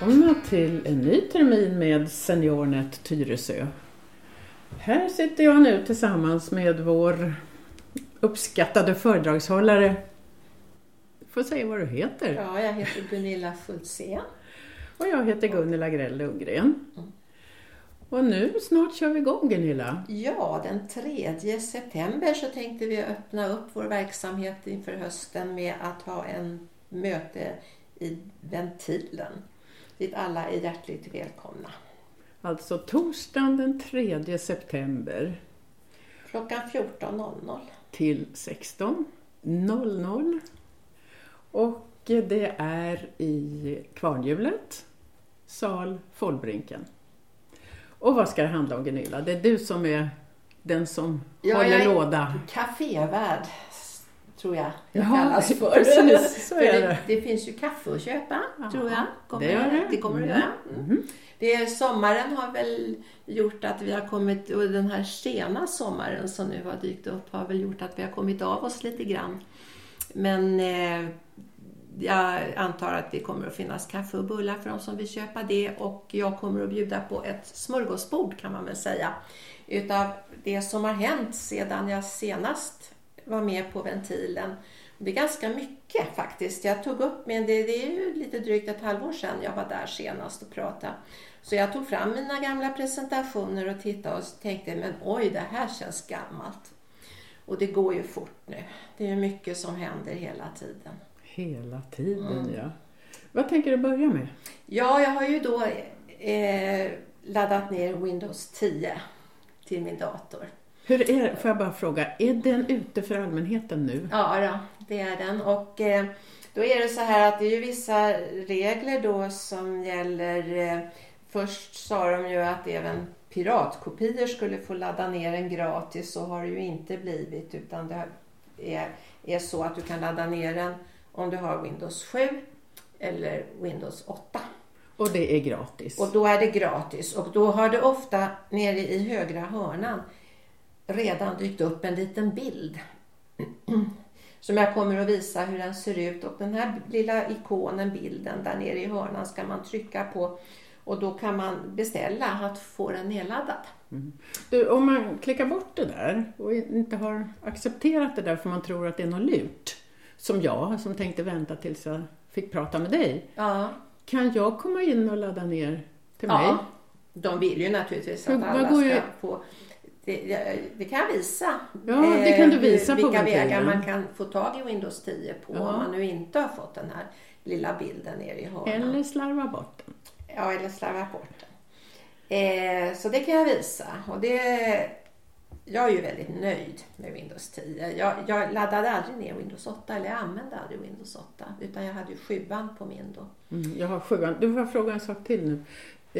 Välkomna till en ny termin med SeniorNet Tyresö. Här sitter jag nu tillsammans med vår uppskattade föredragshållare. Du får säga vad du heter. Ja, jag heter Gunilla Fultzén. Och jag heter Gunilla Grell Lundgren. Och nu snart kör vi igång Gunilla. Ja, den 3 september så tänkte vi öppna upp vår verksamhet inför hösten med att ha en möte i Ventilen dit alla är hjärtligt välkomna. Alltså torsdagen den 3 september Klockan 14.00. till 16.00. Och det är i Kvarnhjulet, sal Fållbrinken. Och vad ska det handla om Gunilla? Det är du som är den som håller jag är låda. Kafévärd tror jag det Jaha, kallas för. precis, så är det, det. det finns ju kaffe att köpa, Ja, tror jag. Kommer, det gör det. det kommer det Mm. göra. Mm. Det är, sommaren har väl gjort att vi har kommit, och den här sena sommaren som nu har dykt upp har väl gjort att vi har kommit av oss lite grann. Men eh, jag antar att det kommer att finnas kaffe och bullar för de som vill köpa det och jag kommer att bjuda på ett smörgåsbord kan man väl säga. Utav det som har hänt sedan jag senast var med på ventilen. Det är ganska mycket faktiskt. Jag tog upp, men det, det är ju lite drygt ett halvår sedan jag var där senast och pratade. Så jag tog fram mina gamla presentationer och tittade och tänkte, men oj, det här känns gammalt. Och det går ju fort nu. Det är ju mycket som händer hela tiden. Hela tiden Mm. ja. Vad tänker du börja med? Ja, jag har ju då eh, laddat ner Windows 10 till min dator. Hur är, får jag bara fråga, är den ute för allmänheten nu? Ja, då, det är den. Och eh, då är det så här att det är ju vissa regler då som gäller. Eh, först sa de ju att även piratkopior skulle få ladda ner den gratis. Så har det ju inte blivit utan det är, är så att du kan ladda ner den om du har Windows 7 eller Windows 8. Och det är gratis? Och då är det gratis och då har det ofta nere i högra hörnan redan dykt upp en liten bild. Som jag kommer att visa hur den ser ut och den här lilla ikonen, bilden där nere i hörnan ska man trycka på och då kan man beställa att få den nedladdad. Du, om man klickar bort det där och inte har accepterat det där för man tror att det är något lurt, som jag som tänkte vänta tills jag fick prata med dig. Ja, Kan jag komma in och ladda ner till mig? ja. de vill ju naturligtvis att alla ska få det, det kan jag visa. Ja, det kan du Eh, visa på Vilka vägar man kan få tag i Windows 10 på Ja. om man nu inte har fått den här lilla bilden nere i hörnan. Eller slarva bort den? Ja, eller slarva bort den. Eh, så det kan jag visa. Och det, jag är ju väldigt nöjd med Windows 10. Jag, jag laddade aldrig ner Windows 8, eller jag använde aldrig Windows 8. Utan jag hade ju sjuan på min då. Mm, jag har sjuan. Du får fråga en sak till nu.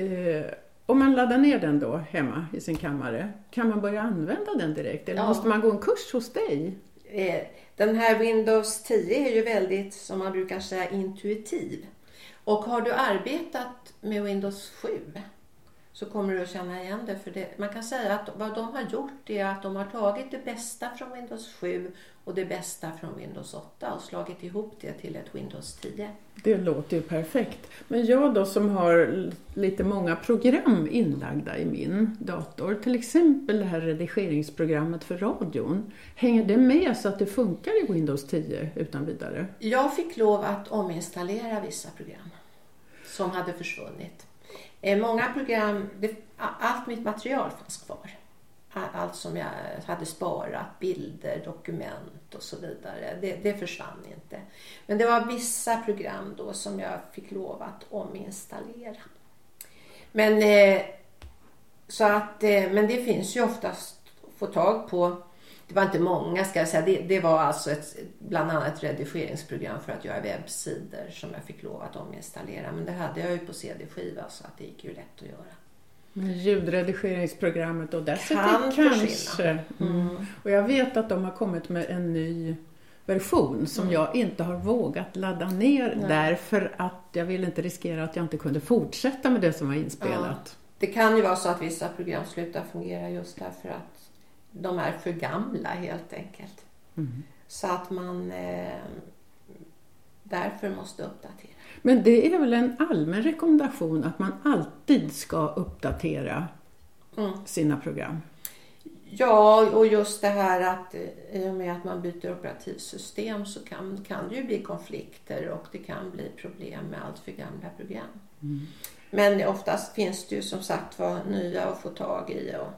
Eh, om man laddar ner den då hemma i sin kammare, kan man börja använda den direkt? Eller Ja. måste man gå en kurs hos dig? Eh, den här Windows 10 är ju väldigt, som man brukar säga, intuitiv. Och har du arbetat med Windows 7 så kommer du att känna igen det. För det, man kan säga att vad de har gjort är att de har tagit det bästa från Windows 7 och det bästa från Windows 8 och slagit ihop det till ett Windows 10. Det låter ju perfekt. Men jag då som har lite många program inlagda i min dator, till exempel det här redigeringsprogrammet för radion. Hänger det med så att det funkar i Windows 10 utan vidare? Jag fick lov att ominstallera vissa program som hade försvunnit. Eh, många program, det, allt mitt material fanns kvar. Allt som jag hade sparat, bilder, dokument och så vidare, det, det försvann inte. Men det var vissa program då som jag fick lov att ominstallera. Men, eh, så att, eh, men det finns ju oftast att få tag på det var inte många ska jag säga. Det, det var alltså ett, bland annat ett redigeringsprogram för att göra webbsidor som jag fick lov att ominstallera. Men det hade jag ju på CD-skiva så att det gick ju lätt att göra. Men Ljudredigeringsprogrammet och Audacity Kan kanske. försvinna. Mm. Och jag vet att de har kommit med en ny version som jag inte har vågat ladda ner Nej. därför att jag vill inte riskera att jag inte kunde fortsätta med det som var inspelat. Det kan ju vara så att vissa program slutar fungera just därför att de är för gamla helt enkelt. Mm. Så att man... Eh, därför måste uppdatera. Men det är väl en allmän rekommendation att man alltid ska uppdatera Mm. sina program? Ja, och just det här att eh, i och med att man byter operativsystem så kan, kan det ju bli konflikter och det kan bli problem med allt för gamla program. Men oftast finns det ju som sagt var nya att få tag i och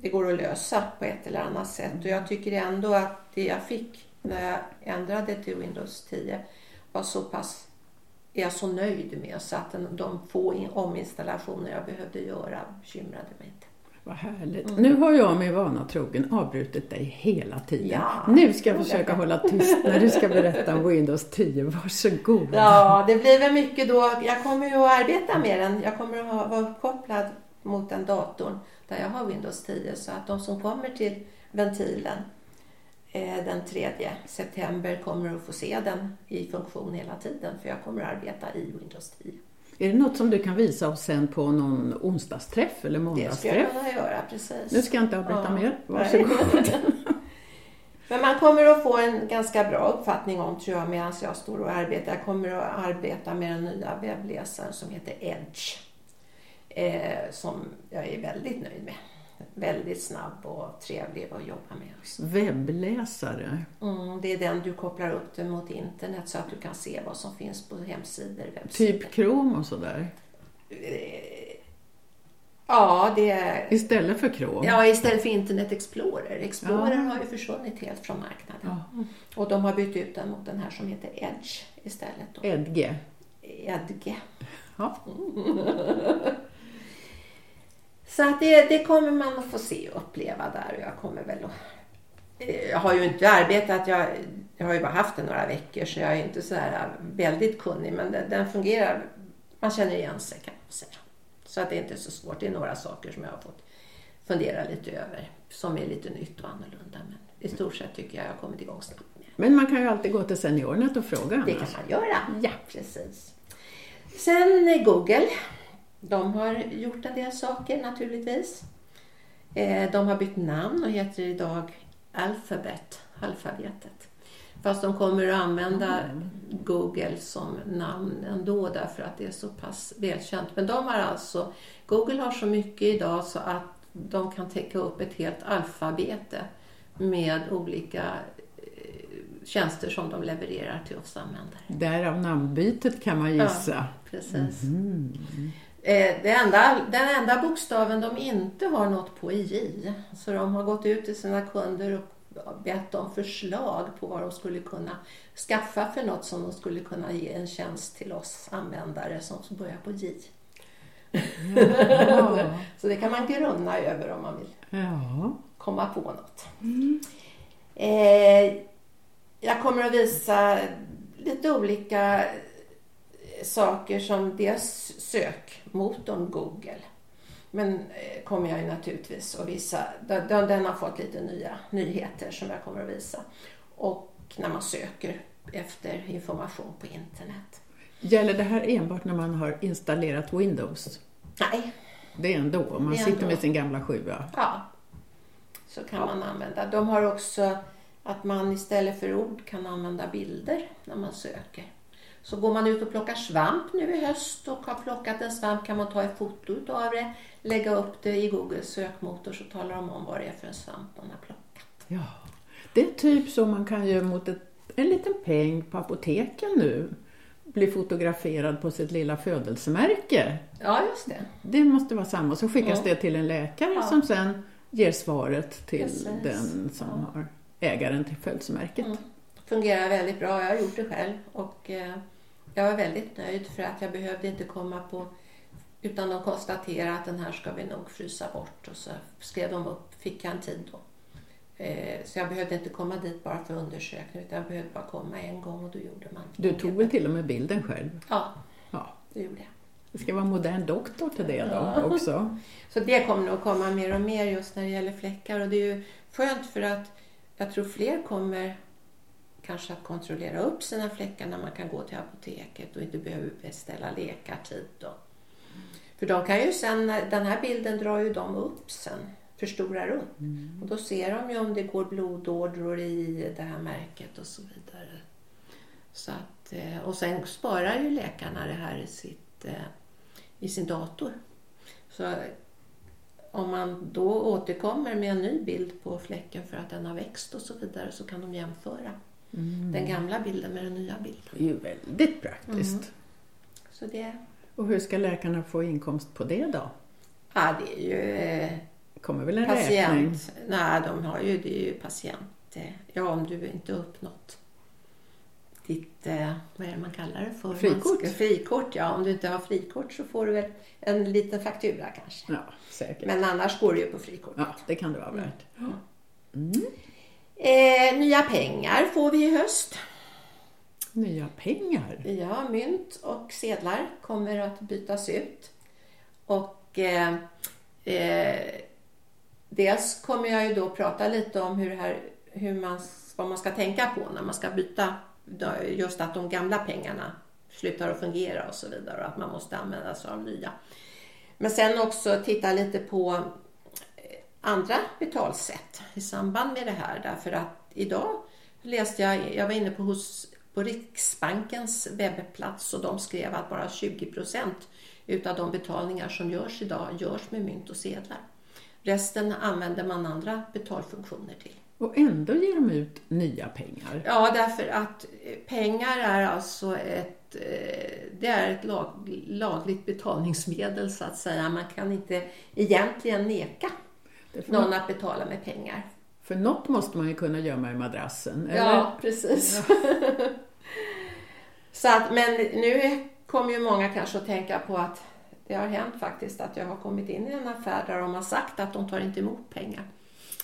det går att lösa på ett eller annat sätt. Och jag tycker ändå att det jag fick när jag ändrade till Windows 10 var så pass är jag så nöjd med så att de få in- ominstallationer jag behövde göra bekymrade mig inte. Vad härligt. Nu har jag med vana trogen avbrutit dig hela tiden. Ja, nu ska jag försöka hålla tyst när du ska berätta om Windows 10. Varsågod. Ja, det blir väl mycket då. Jag kommer ju att arbeta med den. Jag kommer att vara uppkopplad mot den datorn där jag har Windows 10 så att de som kommer till ventilen eh, den 3 september kommer att få se den i funktion hela tiden för jag kommer att arbeta i Windows 10. Är det något som du kan visa oss sen på någon onsdagsträff eller Det ska jag måndagsträff? kunna göra, precis. Nu ska jag inte avbryta Ja, mer. Varsågod. Men man kommer att få en ganska bra uppfattning om tror jag medan jag står och arbetar. Jag kommer att arbeta med den nya webbläsaren som heter Edge. Eh, som jag är väldigt nöjd med. Väldigt snabb och trevlig att jobba med. Också. Webbläsare. Mm, det är den du kopplar upp den mot internet så att du kan se vad som finns på hemsidor, webbsidor. Typ Chrome och sådär. Eh, Ja, det är... Istället för Chrome. Ja, istället för Internet Explorer. Explorer Ja. har ju försvunnit helt från marknaden. Ja. Och de har bytt ut den mot den här som heter Edge istället. Då. Edge. Edge. Ja. Så att det, det kommer man att få se och uppleva där och jag kommer väl att... eh, Jag har ju inte arbetat, jag, jag har ju bara haft den några veckor så jag är inte så här väldigt kunnig men den, den fungerar, man känner igen sig kan man säga. Så att det är inte så svårt, det är några saker som jag har fått fundera lite över som är lite nytt och annorlunda men i stort sett tycker jag jag har kommit igång snabbt det. Men man kan ju alltid gå till Seniornet och fråga Det annars. kan man göra. Ja. Precis. Sen eh, Google. De har gjort en del saker naturligtvis. Eh, De har bytt namn och heter idag Alphabet, alfabetet. Fast de kommer att använda Google som namn ändå därför att det är så pass välkänt. Men de har alltså, Google har så mycket idag så att de kan täcka upp ett helt alfabete med olika eh, tjänster som de levererar till oss användare. Därav namnbytet kan man gissa. Precis. Mm. Eh, det enda, den enda bokstaven de inte har nått på är J. Så de har gått ut till sina kunder och bett om förslag på vad de skulle kunna skaffa för något som de skulle kunna ge en tjänst till oss användare som börjar på J. Ja. Så det kan man grunna över om man vill ja. komma på något. Eh, jag kommer att visa lite olika saker som dels sökmotorn Google. Men eh, kommer jag ju naturligtvis att visa. Den, den har fått lite nya nyheter som jag kommer att visa. Och när man söker efter information på internet. Gäller det här enbart när man har installerat Windows? Nej, Det är ändå, om man är sitter ändå. med sin gamla sjua. Ja, så kan man använda. De har också att man istället för ord kan använda bilder när man söker. Så går man ut och plockar svamp nu i höst och har plockat en svamp kan man ta ett foto av det, lägga upp det i Googles sökmotor så talar de om vad det är för en svamp man har plockat. Ja. Det är typ så man kan ju mot ett, en liten peng på apoteken nu bli fotograferad på sitt lilla födelsemärke. Ja, just det. Det måste vara samma. Så skickas Ja. det till en läkare Ja. som sen ger svaret till Precis. den som Ja. har ägaren till födelsemärket. Mm. Fungerar väldigt bra. Jag har gjort det själv och eh, jag var väldigt nöjd för att jag behövde inte komma på utan de konstaterade att den här ska vi nog frysa bort och så skrev de upp, fick jag en tid då. Eh, så jag behövde inte komma dit bara för undersökning utan jag behövde bara komma en gång och då gjorde man. Du tog väl till och med bilden själv? Ja, Ja. det gjorde jag. Det ska vara modern doktor till det då också. Så det kommer nog komma mer och mer just när det gäller fläckar och det är ju skönt för att jag tror fler kommer kanske att kontrollera upp sina fläckar när man kan gå till apoteket och inte behöver beställa läkartid. Då. För de kan ju sen, den här bilden drar ju de upp sen, förstorar upp. Och då ser de ju om det går blodådror i det här märket och så vidare. Så att, eh, och sen sparar ju läkarna det här i, sitt, eh, i sin dator. Så om man då återkommer med en ny bild på fläcken för att den har växt och så vidare så kan de jämföra Mm. den gamla bilden med den nya bilden. Det är ju väldigt praktiskt. Mm. Så det, Och hur ska läkarna få inkomst på det då? ja, det är ju eh, kommer väl en räkning? patient. Nej, de har ju, det är ju patient. eh, Ja, om du inte uppnått ditt, eh, vad är det man kallar det för? Frikort. Ska- Frikort, ja. Om du inte har frikort så får du väl en liten faktura kanske. Ja, säkert. Men annars går det ju på frikort. Ja, det kan det vara värt. Eh, nya pengar får vi i höst. Nya pengar. Ja, mynt och sedlar kommer att bytas ut. Och eh, eh, dels kommer jag ju då prata lite om hur, här, hur man, vad man ska tänka på när man ska byta. Just att de gamla pengarna slutar att fungera och så vidare och att man måste använda sig av nya. Men sen också titta lite på andra betalsätt i samband med det här. Därför att idag läste jag, jag var inne på, hos, på Riksbankens webbplats och de skrev att bara 20 procent utav de betalningar som görs idag görs med mynt och sedlar. Resten använder man andra betalfunktioner till. Och ändå ger de ut nya pengar. Ja, därför att eh, pengar är alltså ett, eh, det är ett lag, lagligt betalningsmedel så att säga. Man kan inte egentligen neka någon att betala med pengar. för något måste man ju kunna gömma i madrassen. Eller? Ja, precis. så att, men nu kommer ju många kanske att tänka på att det har hänt faktiskt att jag har kommit in i en affär där de har sagt att de tar inte emot pengar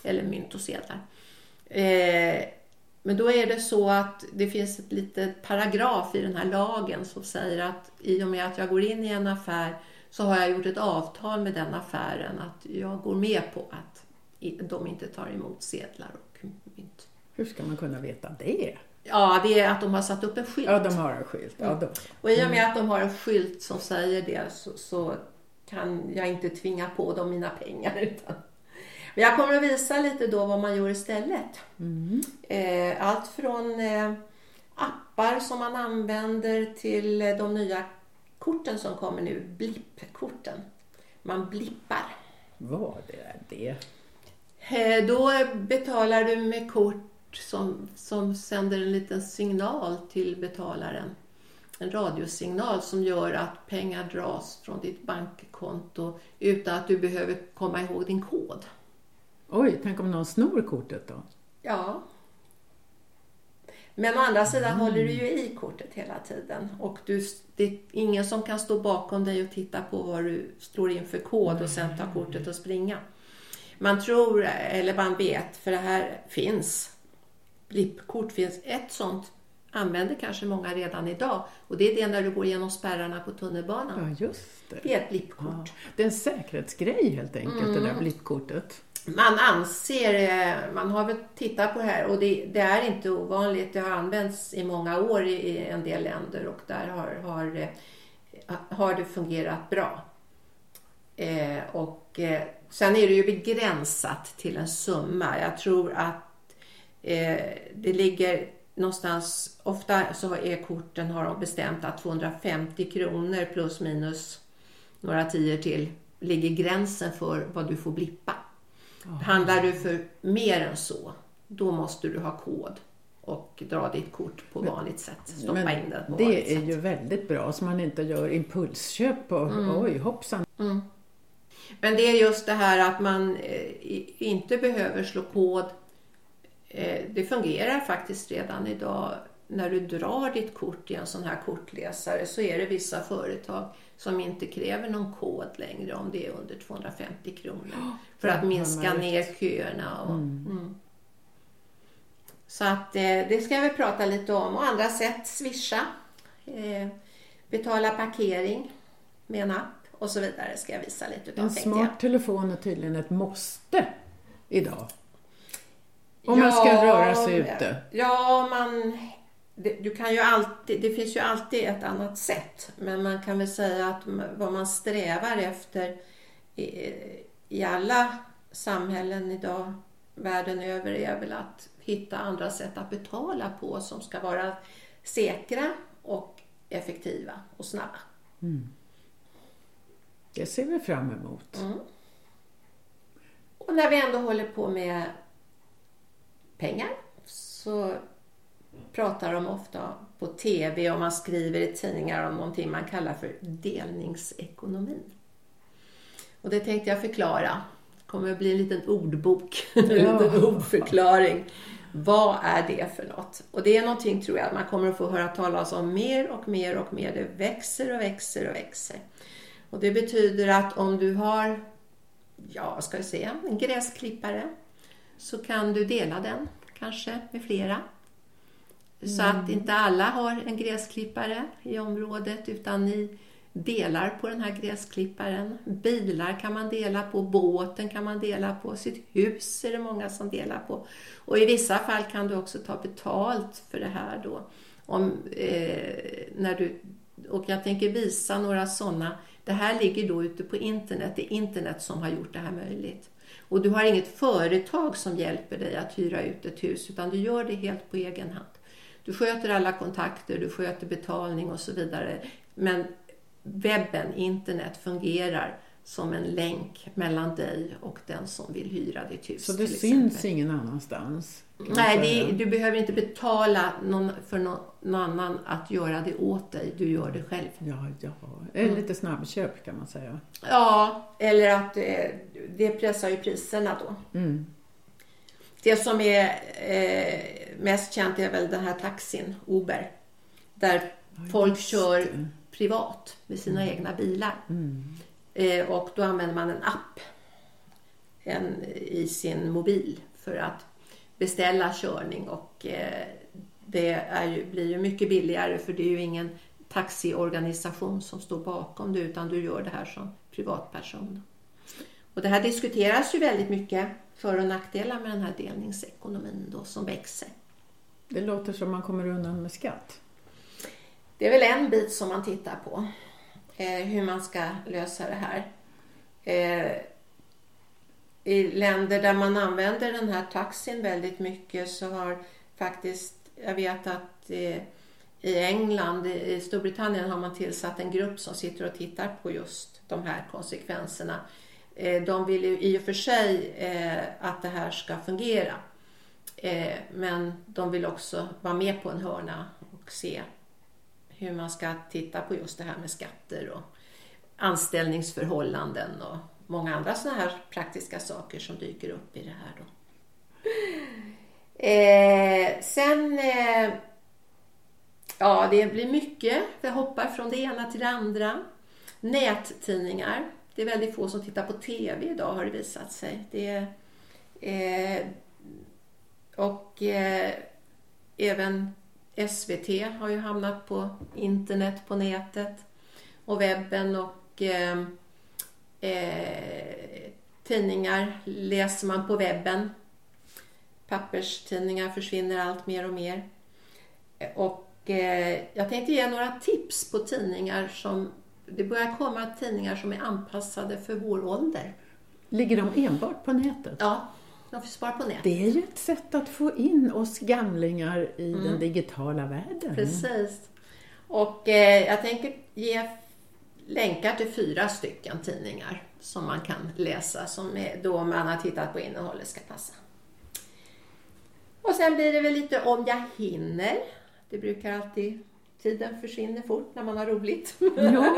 eller mynt och sedlar. Eh, men då är det så att det finns ett litet paragraf i den här lagen som säger att i och med att jag går in i en affär så har jag gjort ett avtal med den affären att jag går med på att de inte tar emot sedlar och mynt. Hur ska man kunna veta det? Ja, det är att de har satt upp en skylt. Ja, de har en skylt. Ja, då. Och i och med att de har en skylt som säger det så, så kan jag inte tvinga på dem mina pengar. Utan... Men jag kommer att visa lite då vad man gör istället. Eh, allt från eh, appar som man använder till de nya korten som kommer nu, blippkorten. Man blippar. Vad är det? Eh, Då betalar du med kort som, som sänder en liten signal till betalaren. En radiosignal som gör att pengar dras från ditt bankkonto utan att du behöver komma ihåg din kod. Oj, tänk om någon snor kortet då? Ja. Men å andra sidan håller du ju i kortet hela tiden och du, det är ingen som kan stå bakom dig och titta på vad du slår in för kod och sen ta kortet och springa. Man tror, eller man vet, för det här finns. Blippkort finns. Ett sånt använder kanske många redan idag och det är det när du går igenom spärrarna på tunnelbanan. Ja, just det. Det är ett blippkort. Ja, det är en säkerhetsgrej helt enkelt, det där blippkortet. Man anser, eh, man har väl tittat på det här och det, det är inte ovanligt. Det har använts i många år i, en del länder och där har, har, eh, har det fungerat bra. Eh, och eh, sen är det ju begränsat till en summa. Jag tror att eh, det ligger någonstans, ofta så är korten har de bestämt att 250 kronor plus minus några tior till ligger gränsen för vad du får blippa. Handlar du för mer än så, då måste du ha kod och dra ditt kort på vanligt sätt. Stoppa Men in det på vanligt det är sätt. ju väldigt bra så man inte gör impulsköp och oj hoppsan. Men det är just det här att man eh, inte behöver slå kod. Eh, det fungerar faktiskt redan idag. När du drar ditt kort i en sån här kortläsare så är det vissa företag som inte kräver någon kod längre om det är under 250 kronor. För att minska ner köerna. Och, mm. Så att eh, det ska vi prata lite om. Och andra sätt, swisha, eh, betala parkering med en app och så vidare ska jag visa lite utav En smart telefon är tydligen ett måste idag. Om man ska röra sig ute. Ja, man, det, du kan ju alltid, det finns ju alltid ett annat sätt. Men man kan väl säga att vad man strävar efter i, i alla samhällen idag världen över är väl att hitta andra sätt att betala på som ska vara säkra och effektiva och snabba. Mm. Det ser vi fram emot. Mm. Och när vi ändå håller på med pengar så pratar de ofta på TV och man skriver i tidningar om någonting man kallar för delningsekonomin. Och det tänkte jag förklara. Det kommer att bli en liten ordbok, en liten ordförklaring. Vad är det för något? Och det är någonting tror jag man kommer att få höra talas om mer och mer och mer. Det växer och växer och växer. Och det betyder att om du har, ja ska jag säga, en gräsklippare så kan du dela den kanske med flera. Så att mm. inte alla har en gräsklippare i området utan ni delar på den här gräsklipparen. Bilar kan man dela på, båten kan man dela på, sitt hus är det många som delar på. Och i vissa fall kan du också ta betalt för det här då. Om, eh, när du, och jag tänker visa några sådana. Det här ligger då ute på internet. Det är internet som har gjort det här möjligt. Och du har inget företag som hjälper dig att hyra ut ett hus utan du gör det helt på egen hand. Du sköter alla kontakter, du sköter betalning och så vidare. Men webben, internet, fungerar som en länk mellan dig och den som vill hyra ditt hus. Så det syns ingen annanstans? Nej, det, du behöver inte betala någon, för någon, någon, annan att göra det åt dig. Du gör det själv. Ja, ja. Eller mm. lite snabbköp kan man säga. Ja, eller att det, det pressar ju priserna då. Mm. Det som är eh, mest känt är väl den här taxin, Uber. Där ja, folk kör det. privat med sina mm. egna bilar. Mm. Eh, och då använder man en app en, i sin mobil för att beställa körning och eh, det är ju, blir ju mycket billigare för det är ju ingen taxiorganisation som står bakom det utan du gör det här som privatperson. Och det här diskuteras ju väldigt mycket för och nackdelar med den här delningsekonomin då som växer. Det låter som man kommer undan med skatt. Det är väl en bit som man tittar på. Eh, hur man ska lösa det här. Eh, I länder där man använder den här taxin väldigt mycket så har faktiskt, jag vet att eh, i England, i Storbritannien har man tillsatt en grupp som sitter och tittar på just de här konsekvenserna. Eh, de vill ju i och för sig eh, att det här ska fungera. Eh, men de vill också vara med på en hörna och se hur man ska titta på just det här med skatter och anställningsförhållanden och många andra sådana här praktiska saker som dyker upp i det här. Då. Eh, sen, eh, ja det blir mycket. Det hoppar från det ena till det andra. Nättidningar det är väldigt få som tittar på TV idag har det visat sig. Det eh, och eh, även SVT har ju hamnat på internet, på nätet och webben och eh, eh tidningar läser man på webben. Papperstidningar försvinner allt mer och mer. Och eh, jag tänkte ge några tips på tidningar som det börjar komma tidningar som är anpassade för vår ålder. Ligger de enbart på nätet? Ja, de finns bara på nätet. Det är ju ett sätt att få in oss gamlingar i mm. den digitala världen. Precis. Och eh, jag tänker ge länkar till fyra stycken tidningar som man kan läsa som är, då man har tittat på innehållet ska passa. Och sen blir det väl lite om jag hinner. Det brukar alltid tiden försvinner fort när man har roligt. Ja,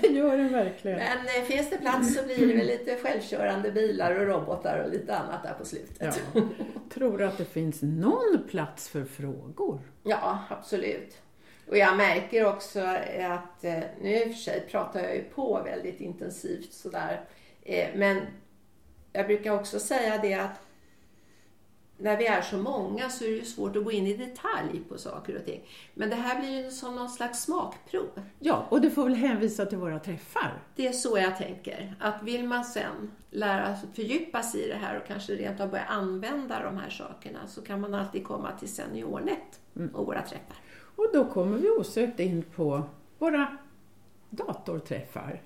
det gör den verkligen. Men eh, finns det plats så blir det väl lite självkörande bilar och robotar och lite annat där på slutet. Ja. Tror du att det finns någon plats för frågor? Ja, absolut. Och jag märker också att, eh, nu i och för sig pratar jag ju på väldigt intensivt sådär, eh, men jag brukar också säga det att när vi är så många så är det svårt att gå in i detalj på saker och ting. Men det här blir ju som någon slags smakprov. Ja, och du får väl hänvisa till våra träffar. Det är så jag tänker. Att vill man sen lära sig fördjupa sig i det här och kanske rent av börja använda de här sakerna så kan man alltid komma till SeniorNet mm. och våra träffar. Och då kommer vi osökt in på våra datorträffar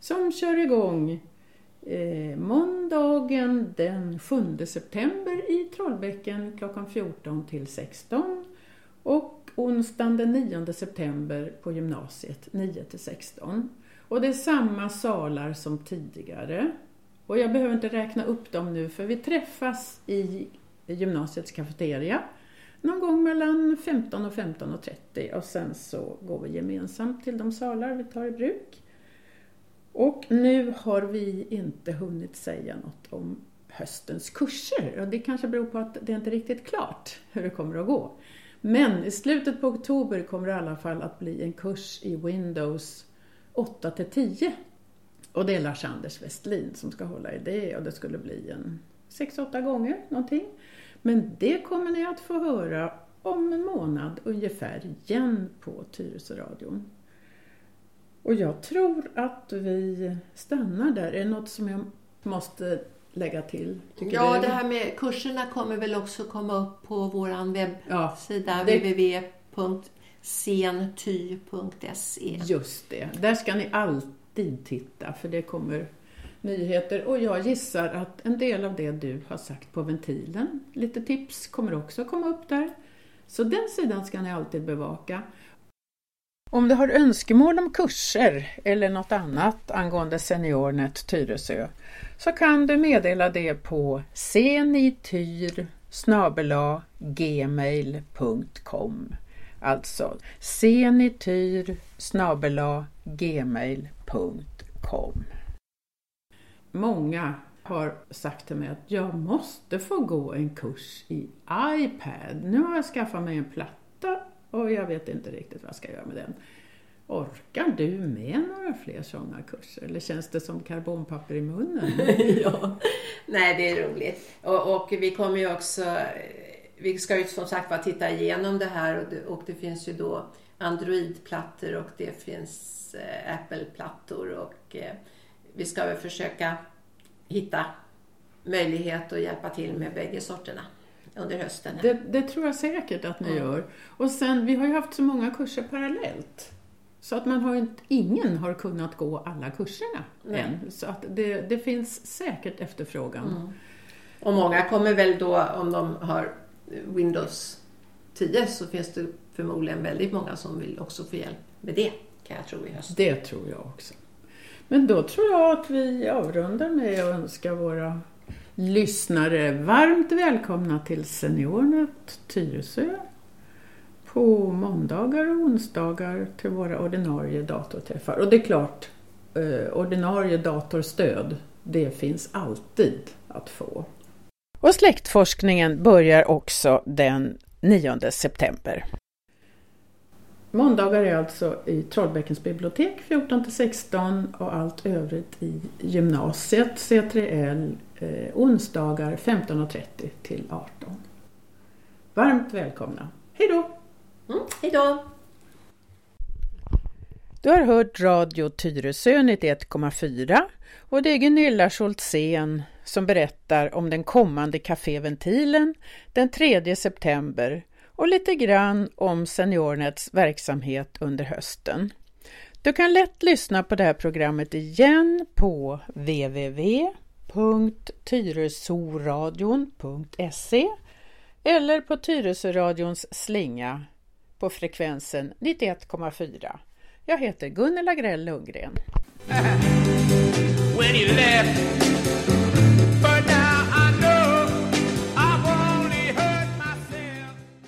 som kör igång eh, måndagen den 7 september i Trollbäcken klockan 14 till 16 och onsdagen den 9 september på gymnasiet 9 till 16. Och det är samma salar som tidigare. Och jag behöver inte räkna upp dem nu för vi träffas i gymnasiets kafeteria någon gång mellan 15 och 15.30 och, och sen så går vi gemensamt till de salar vi tar i bruk. Och nu har vi inte hunnit säga något om höstens kurser och det kanske beror på att det inte är riktigt klart hur det kommer att gå. Men i slutet på oktober kommer det i alla fall att bli en kurs i Windows 8 till 10. Och det är Lars-Anders Westlin som ska hålla i det och det skulle bli en 6-8 gånger någonting. Men det kommer ni att få höra om en månad ungefär igen på Tyresöradion. Och jag tror att vi stannar där. Är det något som jag måste lägga till? ja, du? det här med kurserna kommer väl också komma upp på vår webbsida ja, det... www.senty.se Just det, där ska ni alltid titta för det kommer nyheter och jag gissar att en del av det du har sagt på ventilen, lite tips, kommer också komma upp där. Så den sidan ska ni alltid bevaka. Om du har önskemål om kurser eller något annat angående SeniorNet Tyresö så kan du meddela det på senityr gmail.com Alltså senityr gmail.com Många har sagt till mig att jag måste få gå en kurs i iPad. Nu har jag skaffat mig en platta och jag vet inte riktigt vad jag ska göra med den. Orkar du med några fler sådana kurser eller känns det som karbonpapper i munnen? ja. Nej, det är roligt. Och, och, vi kommer ju också, vi ska ju som sagt bara titta igenom det här och det, och det finns ju då Android-plattor och det finns eh, Apple-plattor och eh, vi ska väl försöka hitta möjlighet att hjälpa till med bägge sorterna under hösten. Det, det, tror jag säkert att ni gör. Och sen, vi har ju haft så många kurser parallellt. Så att man har inte, ingen har kunnat gå alla kurserna Nej. än. Så att det, det finns säkert efterfrågan. Mm. Och många kommer väl då, om de har Windows 10, så finns det förmodligen väldigt många som vill också få hjälp med det, kan jag tro i höst. Det tror jag också. Men då tror jag att vi avrundar med att önska våra lyssnare varmt välkomna till SeniorNet Tyresö på måndagar och onsdagar till våra ordinarie datorträffar. Och det är klart, eh, ordinarie datorstöd, det finns alltid att få. Och släktforskningen börjar också den 9 september. Måndagar är alltså i Trollbäckens bibliotek 14 till 16 och allt övrigt i gymnasiet C3L eh, onsdagar 15.30 till 18. Varmt välkomna. Hej då! Mm, hej då! Du har hört Radio Tyresö 91,4 och det är Gunilla Scholtzén som berättar om den kommande kaféventilen den 3 september och lite grann om SeniorNets verksamhet under hösten. Du kan lätt lyssna på det här programmet igen på www.tyresoradion.se eller på Tyresöradions slinga på frekvensen 91,4. Jag heter Gunnela Grell Lundgren.